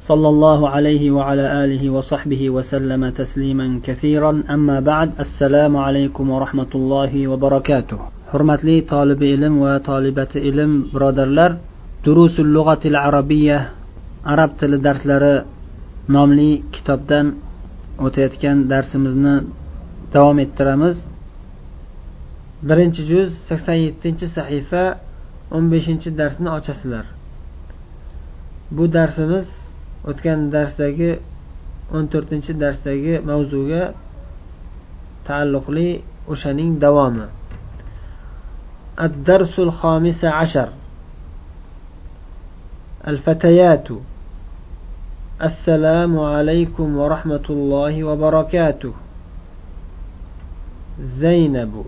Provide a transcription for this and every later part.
صلى الله عليه وعلى آله وصحبه وسلم تسليما كثيرا أما بعد السلام عليكم ورحمة الله وبركاته حرمت لي طالب علم وطالبة علم برادرلر دروس اللغة العربية arab tili darslari nomli kitobdan o'tayotgan darsimizni davom ettiramiz birinchi juz sakson yettinchi sahifa o'n beshinchi darsni ochasizlar bu darsimiz o'tgan darsdagi o'n to'rtinchi darsdagi mavzuga taalluqli o'shaning davomi الدرس الخامس عشر الفتيات السلام عليكم ورحمة الله وبركاته زينب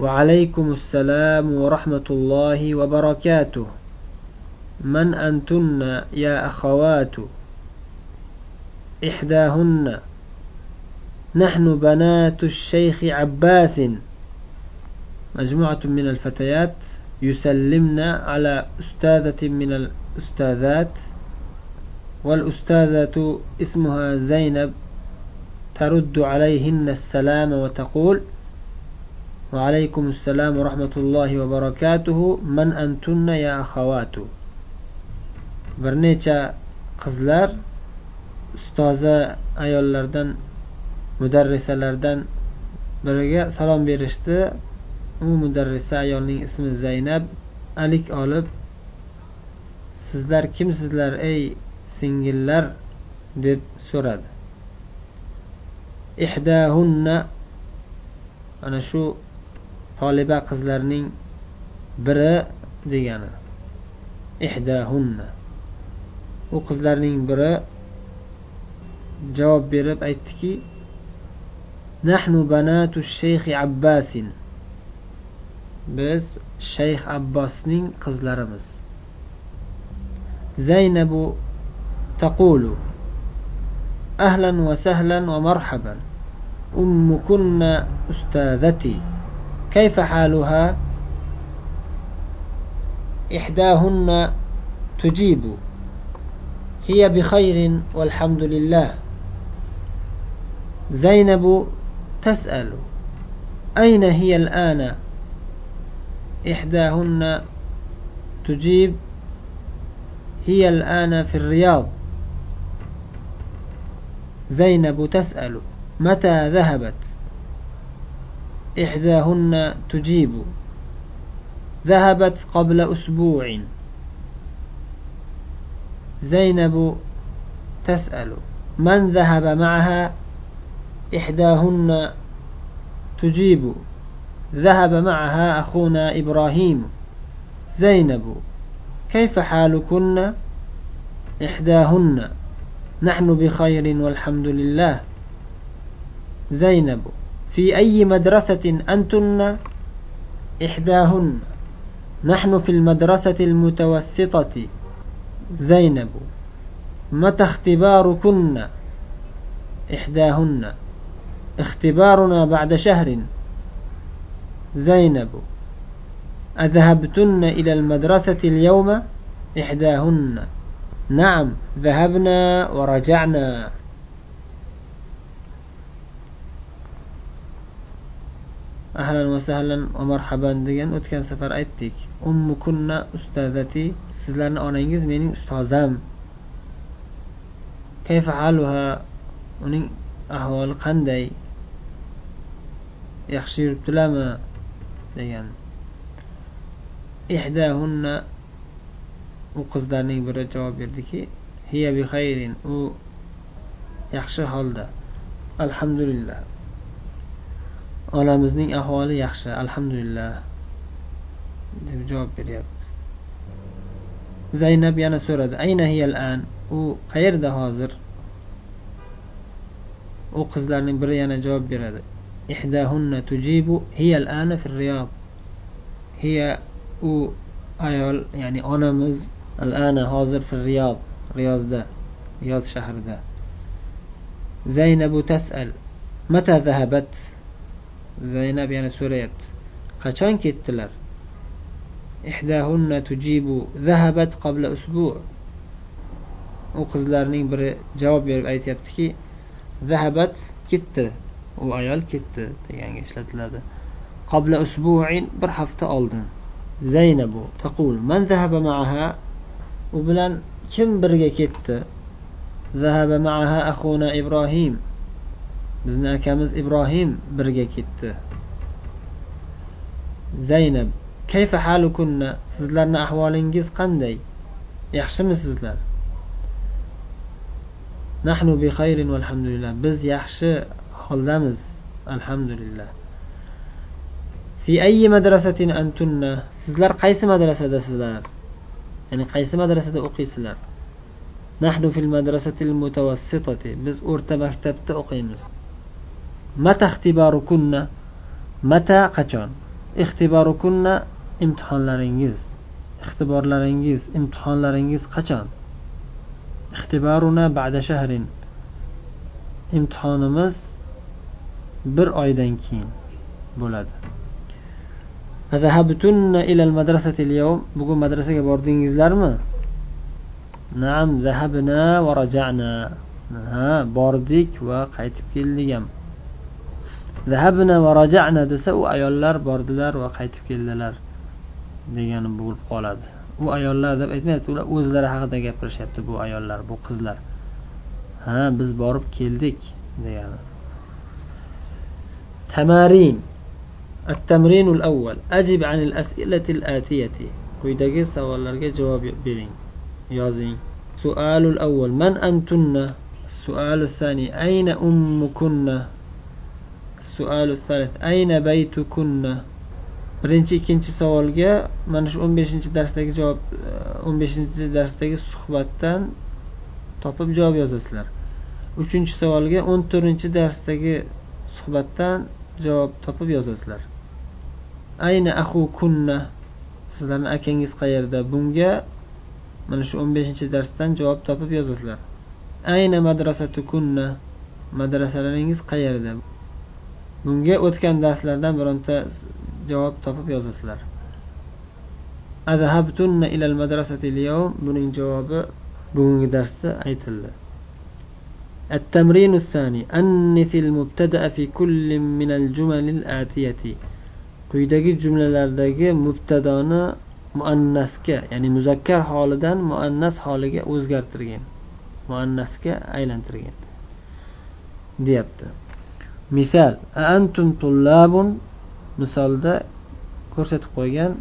وعليكم السلام ورحمة الله وبركاته من أنتن يا أخوات إحداهن؟ نحن بنات الشيخ عباس. مجموعة من الفتيات يسلمن على أستاذة من الأستاذات والأستاذة اسمها زينب ترد عليهن السلام وتقول وعليكم السلام ورحمة الله وبركاته. من أنتن يا أخوات؟ Bir necha qizlar ustoza ayollardan mudarrisalardan biriga salom berishdi. U mudarrisa ayolning ismi zaynab. Alik olib sizlar kimsizlar ey singillar? deb so'radi. Ihdahunna. Ana shu toliba qizlarning biri degani. Ihdahunna. u qizlarning biri javob berib aytdiki nahnu banatu shayxi abbasin biz shayx abbosning qizlarimiz zaynabu تقول أهلا وسهلا ومرحبا أمكن أستاذتي كيف حالها إحداهن تجيب هي بخير والحمد لله. زينب تسأل أين هي الآن؟ إحداهن تجيب هي الآن في الرياض. زينب تسأل متى ذهبت؟ إحداهن تجيب ذهبت قبل أسبوع. زينب تسأل من ذهب معها؟ إحداهن تجيب. ذهب معها أخونا إبراهيم. زينب كيف حالكن؟ إحداهن نحن بخير والحمد لله. زينب في أي مدرسة أنتن؟ إحداهن نحن في المدرسة المتوسطة. زينب. متى اختباركن؟ إحداهن. اختبارنا بعد شهر. زينب. أذهبتن إلى المدرسة اليوم؟ إحداهن. نعم ذهبنا ورجعنا. Ahlan va sahlan va marhaban degan o'tgan safar aytdik. Ummu kunna ustazati sizlarni onangiz mening ustozam. Kayfa haluha? Uning ahvoli qanday? Yaxshi yuribdilarmi degan. Ihdahunna u qizlarning biri javob berdiki hiya bi xayrin u yaxshi holda. Alhamdulillah. onamizning ahvoli yaxshi alhamdulillah deb javob beryapti. Zaynab yana so'radi ayna hiyal an? U qayerda hozir? U qizlarning biri yana javob beradi ihdahunna tujibu hiyal ana fil riyod hiya u ayol ya'ni onamiz al ana hozir fil riyod riyozda riyoz shahrida. Zaynabu tasal mata zahabat? Zaynab yana so'rayapti. Qachon ketdilar? Ihdahunna tujibu zahabat qabla usbu' u qizlarning biri javob berib aytyaptiki zahabat ketdi u ayol ketdi deganga ishlatiladi. Qabla usbu'in bir hafta oldin. Zaynabu taqul man zahaba ma'aha? U bilan kim birga ketdi? Zahaba ma'aha axuna ibrohim bizni akamiz ibrohim birga ketdi. Zaynab kayfa halukunna? Sizlarni ahvolingiz qanday? Yaxshimisizlar nahnu bi xayrin valhamdulillah biz yaxshi holdamiz alhamdulillah. Fi ayyi madrasatin antunna? Sizlar qaysi madrasadasizlar ya'ni qaysi madrasada o'qiysizlar nahnu fil madrasatil mutawassitati biz o'rta maktabda o'qiymiz. Mata ixtiborukunna mata qachon? Ixtiborukunna imtihonlaringiz. Ixtiborlaringiz imtihonlaringiz qachon? Ixtiboruna ba'da shahrin. Imtihonimiz bir oydan keyin bo'ladi. Azahabtunna ilal madrasatil yawm. Bugun madrasaga bordingizlarmi? Naam zahabna va raja'na. Ha bordik va qaytib keldik ham. zahabna va raja'na desa u ayollar bordilar va qaytib keldilar degani bo'lib qoladi u ayollar deb aytmayapti ular o'zlari haqida gapirishyapti bu ayollar bu qizlar ha biz borib keldik degani tamarin التمرين الأول أجب عن الأسئلة الآتية quyidagi savollarga javob bering yozing سؤال الأول من أنتن السؤال الثاني أين أمكن sualu salis ayna baytukunna? Birinchi ikkinchi savolga mana shu o'n beshinchi darsdagi javob e, o'n beshinchi darsdagi suhbatdan topib javob yozasizlar. Uchinchi savolga o'n to'rtinchi darsdagi suhbatdan javob topib yozasizlar. Ayna ahu kunna sizlarni akangiz qayerda? Bunga mana shu o'n beshinchi darsdan javob topib yozasizlar. Ayna madrasatu kunna madrasalaringiz qayerda? bunga o'tgan darslardan bironta javob topib yozasizlar azahabtunna ilal madrasati al buning javobi bugungi darsda aytildi التمرين الثاني أنث المبتدأ في كل من الجمل الآتية quyidagi jumlalardagi mubtadoni muannasga ya'ni muzakkar holidan muannas holiga o'zgartirgan muannasga aylantirgan deyapti Misol antum tullabun misolda ko'rsatib qo'ygan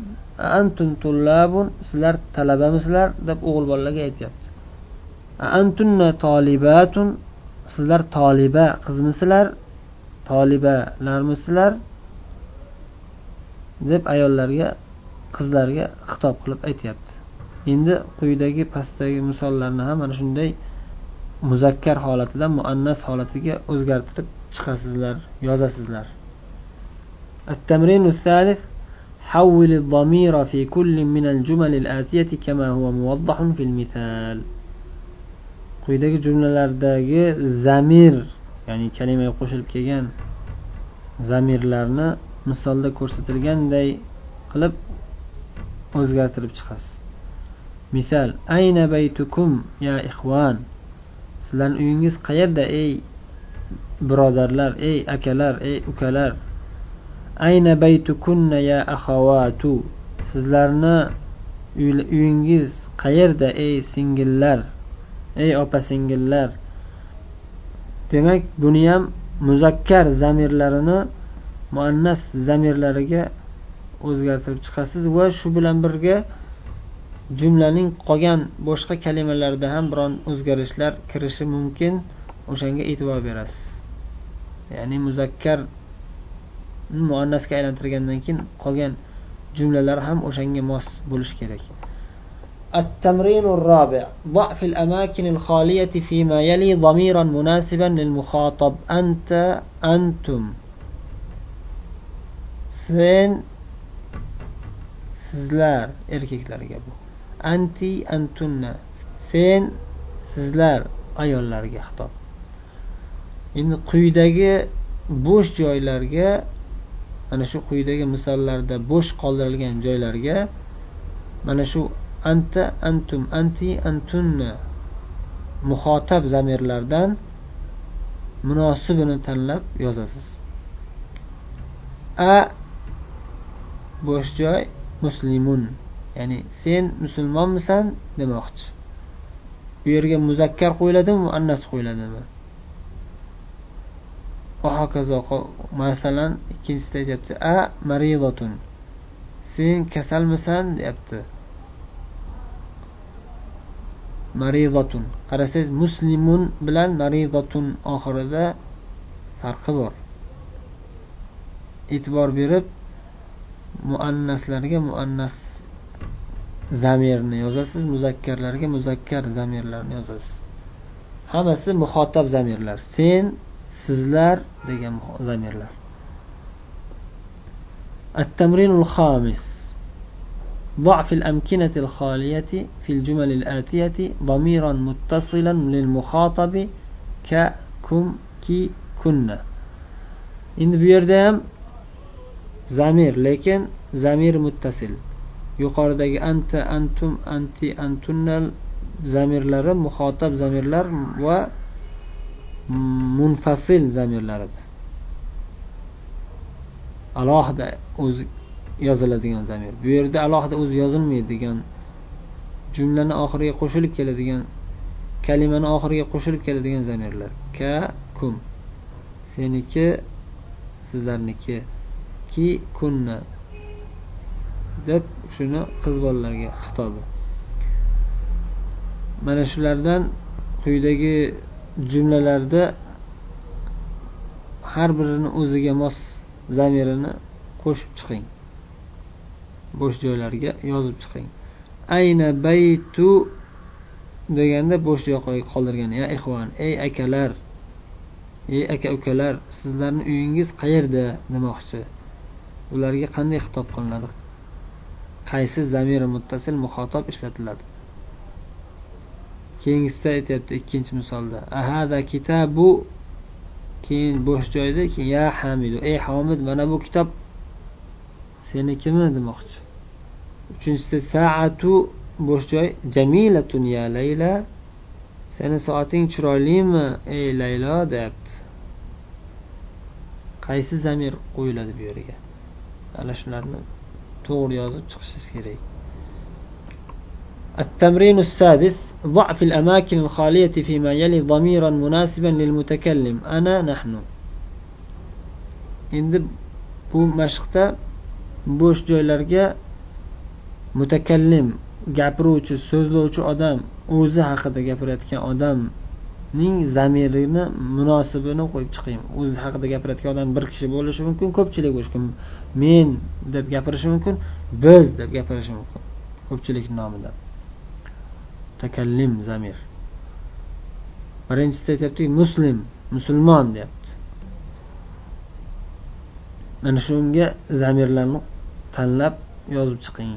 antum tullabun sizlar talabamisizlar deb o'g'il bolalarga aytyapti. Antunna tolibatun sizlar toliba qizmisizlar tolibalarmisizlar deb ayollarga qizlarga xitob qilib aytyapti. Endi quyidagi pastdagi misollarni ham mana shunday muzakkar holatidan muannas holatiga o'zgartirib chiqasizlar yozasizlar التمرين الثالث حول الضمير في كل من الجمل الآتية كما هو موضح في المثال quyidagi jumlalardagi zamir ya'ni kalimaga qo'shilib kelgan zamirlarni misolda ko'rsatilganday qilib o'zgartirib chiqasiz misol ayna baytukum ya ixvan sizlarni uyingiz qayerda ey birodarlar ey akalar ey ukalar. Ayna baytukunna ya axavatu sizlarni uyingiz qayerda ey singillar? Ey opa singillar. Demak buni ham muzakkar zamirlarini muannas zamirlariga o'zgartirib chiqasiz va shu bilan birga jumlaning qolgan boshqa kalimalarida ham biron o'zgarishlar kirishi mumkin. O'shanga e'tibor berasiz. ya'ni muzakkar muannasga aylantirgandan keyin qolgan jumlalar ham o'shanga mos bo'lishi kerak التمرين الرابع ضع في الأماكن الخالية فيما يلي ضميرا مناسبا للمخاطب أنت أنتم sen sizlar erkaklarga bu anti antunna sen sizlar ayollarga xitob Endi quyidagi bo'sh joylarga mana shu quyidagi misollarda bo'sh qoldirilgan joylarga mana shu anta antum anti antunna muxotab zamirlardan munosibini tanlab yozasiz. A bo'sh joy muslimun ya'ni sen musulmonmisan demoqchi. Bu yerga muzakkar qo'yiladimi muannas qo'yiladimi va hokazo masalan ikkinchisida aytyapti a marilotun sen kasalmisan? deyapti. Maridatun. Qarasangiz muslimun bilan maridatun oxirida farqi bor. E'tibor berib muannaslarga muannas zamirni yozasiz muzakkarlarga muzakkar zamirlarni yozasiz. Hammasi muhotab zamirlar. Sen sizlar degan zamirlar التمرين الخامس ضع في الأمكنة الخالية في الجمل الآتية ضميرا متصلا للمخاطب ك كم كي كنا endi bu yerda ham zamir lekin zamir muttasil yuqoridagi anta antum anti antunnal zamirlari muxotab zamirlar va munfasil zamirlarida. Alohida o'zi yoziladigan zamir. Bu yerda alohida o'zi yozilmaydigan jumlani oxiriga qo'shilib keladigan kalimani oxiriga qo'shilib keladigan zamirlar. Ka kum. Seniki sizlarniki. Ki kunna. Deb shuni qiz bolalarga xitobi. Mana shulardan quyidagi jumlalarda har birini o'ziga mos zamirini qo'shib chiqing. Bo'sh joylarga yozib chiqing. Ayna baytu deganda bo'sh joy qoldirgan. Ya ixvon ey akalar ey aka ukalar sizlarni uyingiz qayerda demoqchi? Ularga qanday xitob qilinadi? Qaysi zamiri muttasil muxotob ishlatiladi? keyingisida aytyapti ikkinchi misolda ahada kitabu keyin bo'sh joyda keyin ya hamidu ey homid mana bu kitob senikimi demoqchi uchinchisida saatu bo'sh joy jamilatun ya layla seni soating chiroylimi ey laylo deyapti qaysi zamir qo'yiladi bu yerga ana shularni to'g'ri yozib chiqishingiz kerak التمرين السادس ضع في الأماكن الخالية فيما يلي ضميرا مناسبا للمتكلم أنا نحن endi bu mashqda bo'sh joylarga mutakallim gapiruvchi so'zlovchi odam o'zi haqida gapirayotgan odamning zamirini munosibini qo'yib chiqing o'zi haqida gapirayotgan odam bir kishi bo'lishi mumkin ko'pchilik bo'lishi mumkin men deb gapirishi mumkin biz deb gapirishi mumkin ko'pchilik nomidan mutakallim zamir birinchisida aytyaptiki muslim musulmon deyapti mana shunga zamirlarni tanlab yozib chiqing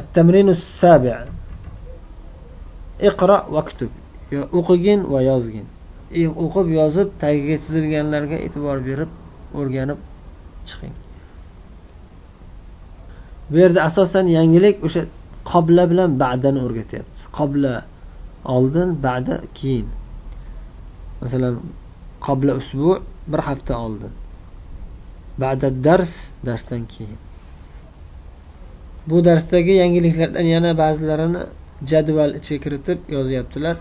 التمرين السابع اقرأ واكتب o'qigin va yozgin o'qib yozib tagiga chizilganlarga e'tibor berib o'rganib chiqing bu yerda asosan yangilik o'sha qobla bilan ba'dani o'rgatyapti qobla oldin ba'da keyin. Masalan qobla usbu bir hafta oldin. Ba'da dars darsdan keyin. Bu darsdagi yangiliklardan yana ba'zilarini jadval ichiga kiritib yozyaptilar.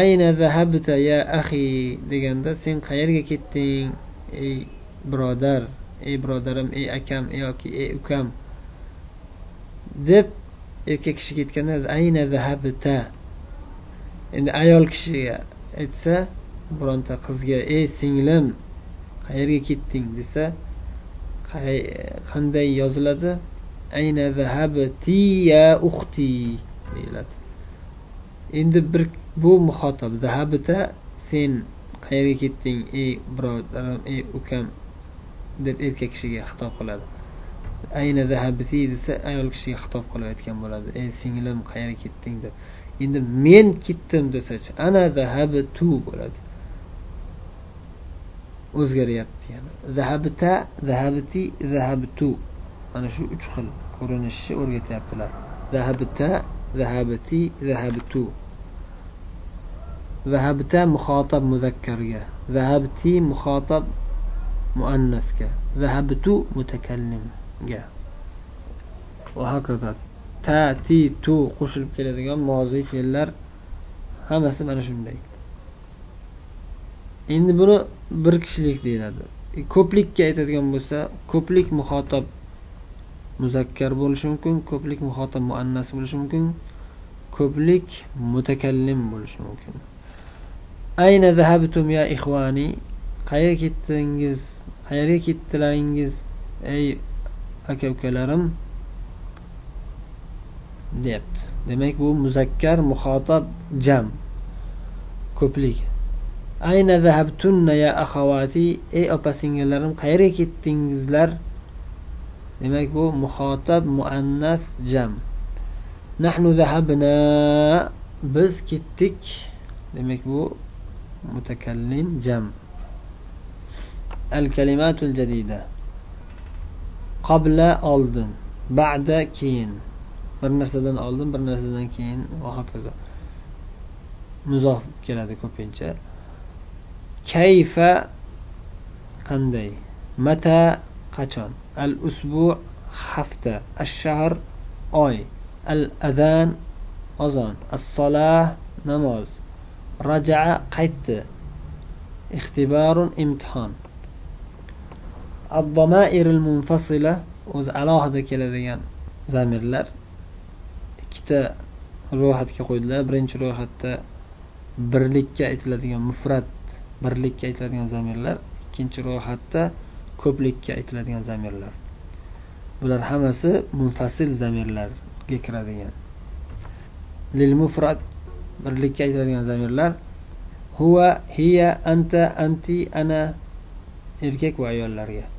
Ayna zahabta ya ahi deganda sen qayerga ketding ey birodar? Ey birodarim ey akam yoki ey ukam? Deb erkak kishi ketganda ayna zahabta? Endi ayol kishiga aytsa bironta qizga ey singlim qayerga ketding? desa qanday yoziladi? Ayna zahabti ya uxti deyiladi. Endi bir bu muhotab zahabita sen qayerga ketding ey birodarim ey ukam? deb erkak kishiga xitob qiladi. Ayna zahabti desa ayol kishiga xitob qilayotgan bo'ladi. Ey singlim qayerga ketding deb. Endi men ketdim desachi ana zahabtu bo'ladi. O'zgaryapti yana. Zahabta zahabti zahabtu. Mana shu uch xil ko'rinishni o'rgatyaptilar. Zahabta zahabti zahabtu. Zahabta muxotab muzakkarga. Zahabti muxotab muannasga. Zahabtu ga va hokazo ta ti tu qo'shilib keladigan moziy fe'llar hammasi mana shunday. Endi buni bir kishilik deyiladi. E, ko'plikka aytadigan bo'lsa ko'plik muhotob muzakkar bo'lishi mumkin ko'plik muxotob muannas bo'lishi mumkin ko'plik mutakallim bo'lishi mumkin. Ayna zahabtum ya ixvani qayerga ketdingiz? Qayerga ketdilaringiz ey aka ukalarim deyapti. Demak bu muzakkar muxotab jam ko'plik. Ayna zahabtunna ya axavati ey opa singillarim qayerga ketdingizlar? Demak bu muxotab muannas jam. Nahnu zahabna biz ketdik. Demak bu mutakallim jam. Al kalimatul jadida. qabla oldin ba'da keyin. Bir narsadan oldin bir narsadan keyin. Va hokazo. Muzof keladi ko'pincha. Kayfa qanday? Mata qachon? Al usbu hafta al shahr oy al adan ozon as solah namoz. Rajaa qaytdi. Ixtiborun imtihon. munfasila o'zi alohida keladigan zamirlar. Ikkita ro'yxatga qo'ydilar. Birinchi ro'yxatda birlikka aytiladigan mufrat birlikka aytiladigan zamirlar. Ikkinchi ro'yxatda ko'plikka aytiladigan zamirlar. Bular hammasi munfasil zamirlarga kiradigan. Lil mufrat birlikka aytiladigan zamirlar. Huva hiya anta anti ana erkak va ayollarga.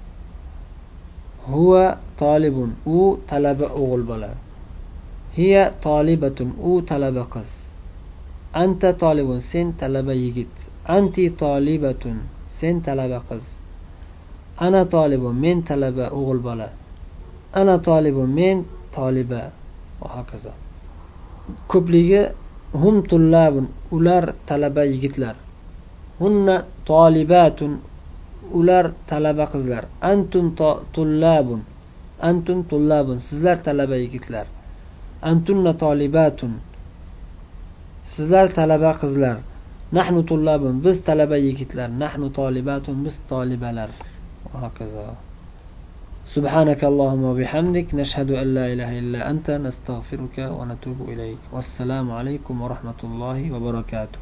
Huva tolibun u talaba o'g'il bola. Hiya tolibatun u talaba qiz. Anta tolibun sen talaba yigit. Anti tolibatun sen talaba qiz. Ana tolibun men talaba o'g'il bola. Ana tolibun men toliba va hokazo. Ko'pligi hum tullabun ular talaba yigitlar. Hunna tolibatun ular talaba qizlar antum tullabun antum tullabun sizlar talaba yigitlar antunna tolibatun sizlar talaba qizlar nahnu tullabun biz talaba yigitlar nahnu tolibatun biz tolibalar hokazo سبحانك اللهم وبحمدك نشهد أن لا إله إلا أنت نستغفرك ونتوب إليك والسلام عليكم ورحمة الله وبركاته